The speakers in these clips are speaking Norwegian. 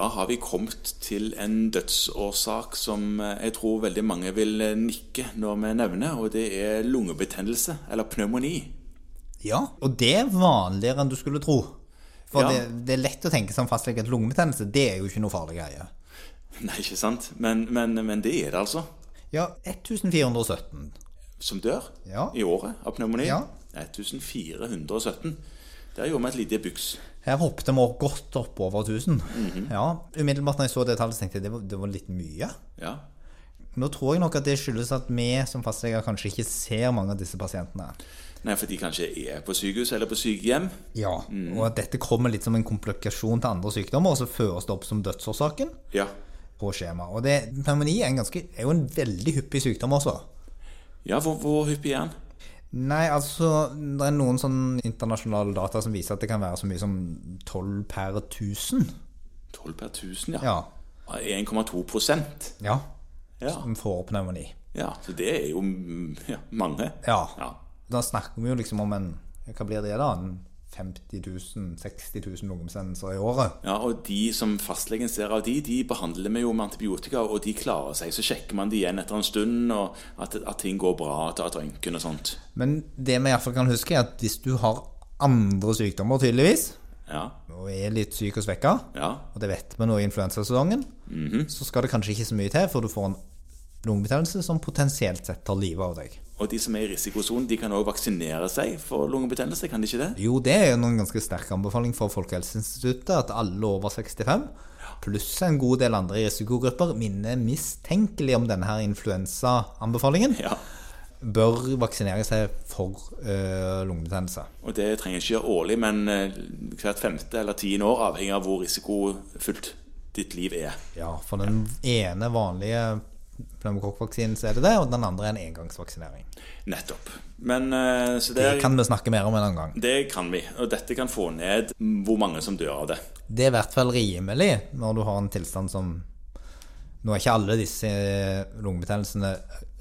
Da har vi kommet til en dødsårsak som eh, jeg tror veldig mange vil eh, nikke når vi nevner, og det er lungebetennelse, eller pneumoni. Ja, og det er vanligere enn du skulle tro. For Ja. det, det er lett å tenke som fastlege at lungebetennelse, det er jo ikke noe farlig greie. Nei, ikke sant? Men, men, men det er det altså. Ja, 1417. Som dør Ja. i året av pneumoni. Ja. 1417. Der gjorde vi et lite byks. Her hoppet vi godt opp over 1000. Mhm. Ja, umiddelbart når jeg så det tallet, tenkte jeg det var, det var litt mye. Ja. Nå tror jeg nok at det skyldes at vi som fastleger kanskje ikke ser mange av disse pasientene. Nei, for de kanskje er på sykehus eller på sykehjem. Ja, Og at dette kommer litt som en komplikasjon til andre sykdommer, og så føres det opp som dødsårsaken Ja. på skjema. Og det, pneumoni er, er jo en veldig hyppig sykdom også. Ja, hvor, hvor hyppig er den? Nei, altså Det er noen sånn internasjonale data som viser at det kan være så mye som 12 per 1000. 12 per 1000, ja. Ja. 1,2 prosent. ja Ja. som får pneumoni. ja. Så det er jo mm, ja, mange. Ja. Ja. Da snakker vi jo liksom om en Hva blir det da? En 50 000, 60 000 lungebetennelser i året. Ja, og de som fastlegen ser av de, de behandler vi jo med antibiotika, og de klarer seg. Så sjekker man de igjen etter en stund, og at, at ting går bra, tar et røntgen og sånt. Men det vi iallfall kan huske, er at hvis du har andre sykdommer, tydeligvis, Ja, og er litt syk og svekka, ja, og det vet vi nå i influensasesongen, så skal det kanskje ikke så mye til før du får en lungebetennelse som potensielt sett tar livet av deg. Og de som er i risikosonen, de kan òg vaksinere seg for lungebetennelse, kan de ikke det? Jo, det er jo en ganske sterk anbefaling fra Folkehelseinstituttet at alle over 65, pluss en god del andre risikogrupper, minner mistenkelig om denne her influensaanbefalingen, Ja. bør vaksinere seg for øh, lungebetennelse. Og det trenger ikke gjøre årlig, men eh, hvert femte eller tiende år, avhengig av hvor risikofylt ditt liv er. Ja, for den ene vanlige pneumokokkvaksinen så er det det, og den andre er en engangsvaksinering. Nettopp. Men eh, så det, Det kan vi snakke mer om en annen gang. det kan vi. Og dette kan få ned hvor mange som dør av det. Det er i hvert fall rimelig når du har en tilstand som Nå er ikke alle disse lungebetennelsene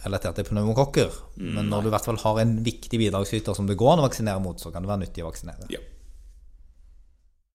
relatert til pneumokokker, men når du i hvert fall har en viktig bidragsyter som det går an å vaksinere mot, så kan det være nyttig å vaksinere. Ja.